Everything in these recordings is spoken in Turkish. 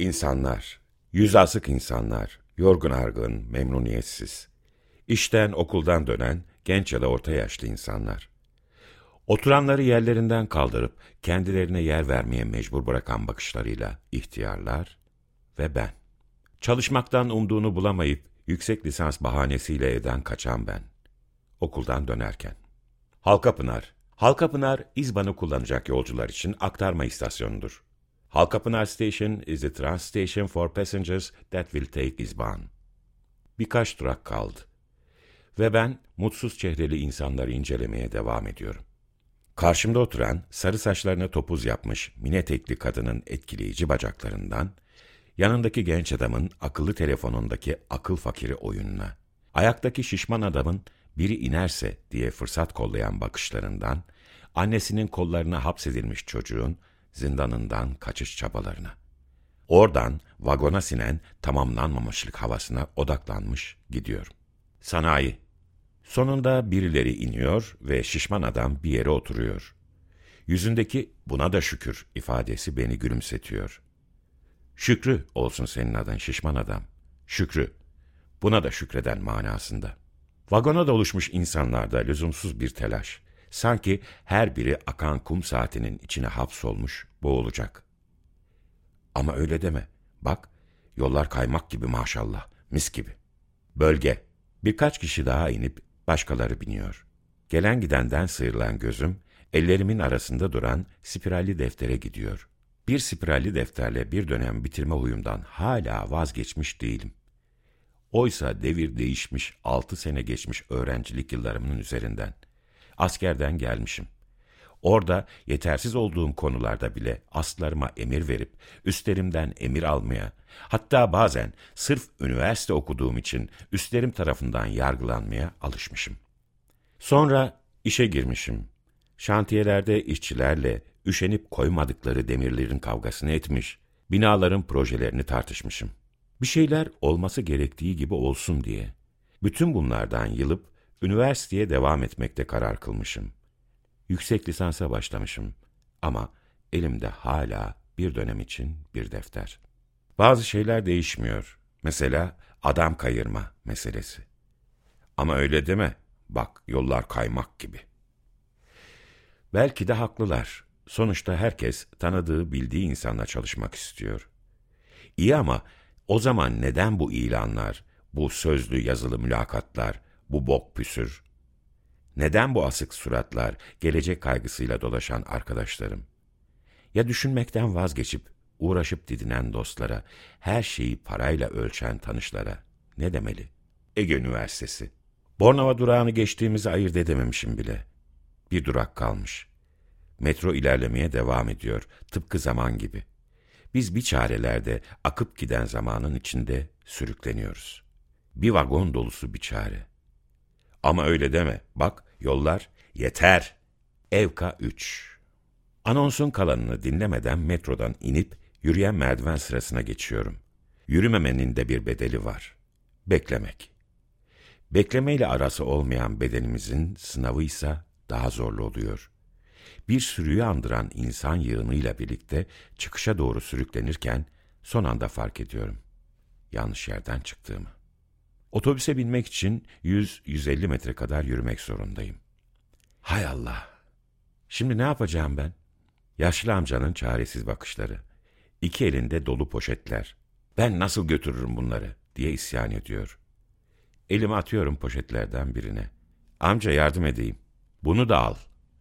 İnsanlar, yüz asık insanlar, yorgun argın, memnuniyetsiz. İşten, okuldan dönen genç ya da orta yaşlı insanlar. Oturanları yerlerinden kaldırıp kendilerine yer vermeye mecbur bırakan bakışlarıyla ihtiyarlar ve ben. Çalışmaktan umduğunu bulamayıp yüksek lisans bahanesiyle evden kaçan ben. Okuldan dönerken. Halkapınar, Halkapınar, İzban'ı kullanacak yolcular için aktarma istasyonudur. Halkapınar Station is the trans station for passengers that will take İzban. Birkaç durak kaldı. Ve ben mutsuz çehreli insanları incelemeye devam ediyorum. Karşımda oturan, sarı saçlarına topuz yapmış mine etekli kadının etkileyici bacaklarından, yanındaki genç adamın akıllı telefonundaki akıl fakiri oyununa, ayaktaki şişman adamın biri inerse diye fırsat kollayan bakışlarından, annesinin kollarına hapsedilmiş çocuğun zindanından kaçış çabalarına. Oradan vagona sinen tamamlanmamışlık havasına odaklanmış gidiyorum. Sanayi. Sonunda birileri iniyor ve şişman adam bir yere oturuyor. Yüzündeki buna da şükür ifadesi beni gülümsetiyor. Şükrü olsun senin adın şişman adam. Şükrü. Buna da şükreden manasında. Vagona doluşmuş insanlarda lüzumsuz bir telaş. Sanki her biri akan kum saatinin içine hapsolmuş, boğulacak. Ama öyle deme. Bak, yollar kaymak gibi maşallah, mis gibi. Bölge. Birkaç kişi daha inip başkaları biniyor. Gelen gidenden sıyrılan gözüm, ellerimin arasında duran spiralli deftere gidiyor. Bir spiralli defterle bir dönem bitirme huyumdan hala vazgeçmiş değilim. Oysa devir değişmiş, altı sene geçmiş öğrencilik yıllarımın üzerinden. Askerden gelmişim. Orada yetersiz olduğum konularda bile aslarıma emir verip, üstlerimden emir almaya, hatta bazen sırf üniversite okuduğum için üstlerim tarafından yargılanmaya alışmışım. Sonra işe girmişim. Şantiyelerde işçilerle üşenip koymadıkları demirlerin kavgasını etmiş, binaların projelerini tartışmışım. Bir şeyler olması gerektiği gibi olsun diye. Bütün bunlardan yılıp üniversiteye devam etmekte karar kılmışım. Yüksek lisansa başlamışım ama elimde hala bir dönem için bir defter. Bazı şeyler değişmiyor. Mesela adam kayırma meselesi. Ama öyle deme. Bak yollar kaymak gibi. Belki de haklılar. Sonuçta herkes tanıdığı, bildiği insanla çalışmak istiyor. İyi ama o zaman neden bu ilanlar, bu sözlü yazılı mülakatlar, bu bok püsür? Neden bu asık suratlar, gelecek kaygısıyla dolaşan arkadaşlarım? Ya düşünmekten vazgeçip, uğraşıp didinen dostlara, her şeyi parayla ölçen tanışlara ne demeli? Ege Üniversitesi. Bornova durağını geçtiğimizi ayırt edememişim bile. Bir durak kalmış. Metro ilerlemeye devam ediyor, tıpkı zaman gibi. Biz bir çarelerde akıp giden zamanın içinde sürükleniyoruz. Bir vagon dolusu bir çare. Ama öyle deme. Bak yollar yeter. Evka 3. Anonsun kalanını dinlemeden metrodan inip yürüyen merdiven sırasına geçiyorum. Yürümemenin de bir bedeli var. Beklemek. Beklemeyle arası olmayan bedenimizin sınavı ise daha zorlu oluyor. Bir sürüyü andıran insan yığınıyla birlikte çıkışa doğru sürüklenirken son anda fark ediyorum. Yanlış yerden çıktığımı. Otobüse binmek için 100-150 metre kadar yürümek zorundayım. Hay Allah! Şimdi ne yapacağım ben? Yaşlı amcanın çaresiz bakışları. İki elinde dolu poşetler. Ben nasıl götürürüm bunları diye isyan ediyor. Elimi atıyorum poşetlerden birine. Amca yardım edeyim. Bunu da al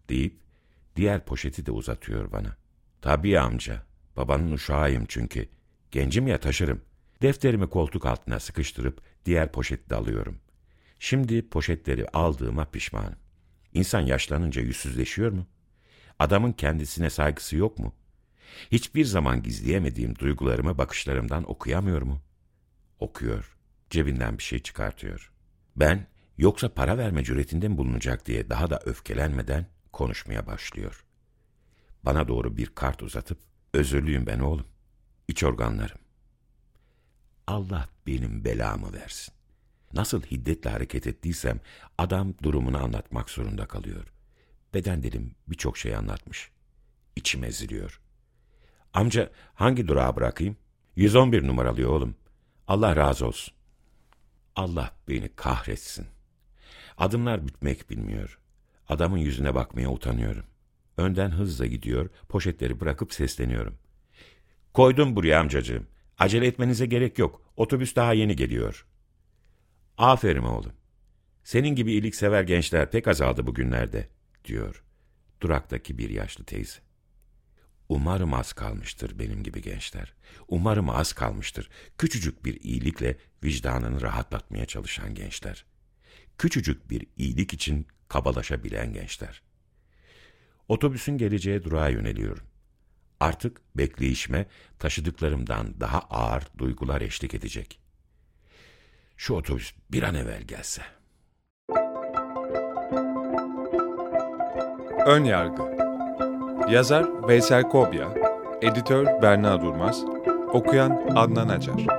deyip diğer poşeti de uzatıyor bana. Tabii amca. Babanın uşağıyım çünkü. Gencim ya taşırım. Defterimi koltuk altına sıkıştırıp diğer poşeti de alıyorum. Şimdi poşetleri aldığıma pişmanım. İnsan yaşlanınca yüzsüzleşiyor mu? Adamın kendisine saygısı yok mu? Hiçbir zaman gizleyemediğim duygularımı bakışlarımdan okuyamıyor mu? Okuyor. Cebinden bir şey çıkartıyor. Ben yoksa para verme cüretinde mi bulunacak diye daha da öfkelenmeden konuşmaya başlıyor. Bana doğru bir kart uzatıp özürlüyüm ben oğlum. İç organlarım. Allah benim belamı versin. Nasıl hiddetle hareket ettiysem adam durumunu anlatmak zorunda kalıyor. Beden dedim birçok şey anlatmış. İçim eziliyor. Amca hangi durağa bırakayım? 111 numaralı oğlum. Allah razı olsun. Allah beni kahretsin. Adımlar bitmek bilmiyor. Adamın yüzüne bakmaya utanıyorum. Önden hızla gidiyor, poşetleri bırakıp sesleniyorum. Koydum buraya amcacığım. Acele etmenize gerek yok. Otobüs daha yeni geliyor. Aferin oğlum. Senin gibi iyiliksever gençler pek azaldı bugünlerde, diyor duraktaki bir yaşlı teyze. Umarım az kalmıştır benim gibi gençler. Umarım az kalmıştır. Küçücük bir iyilikle vicdanını rahatlatmaya çalışan gençler. Küçücük bir iyilik için kabalaşabilen gençler. Otobüsün geleceği durağa yöneliyorum. Artık bekleyişime taşıdıklarımdan daha ağır duygular eşlik edecek. Şu otobüs bir an evvel gelse. Ön Yargı Yazar Veysel Kobya Editör Berna Durmaz Okuyan Adnan Acar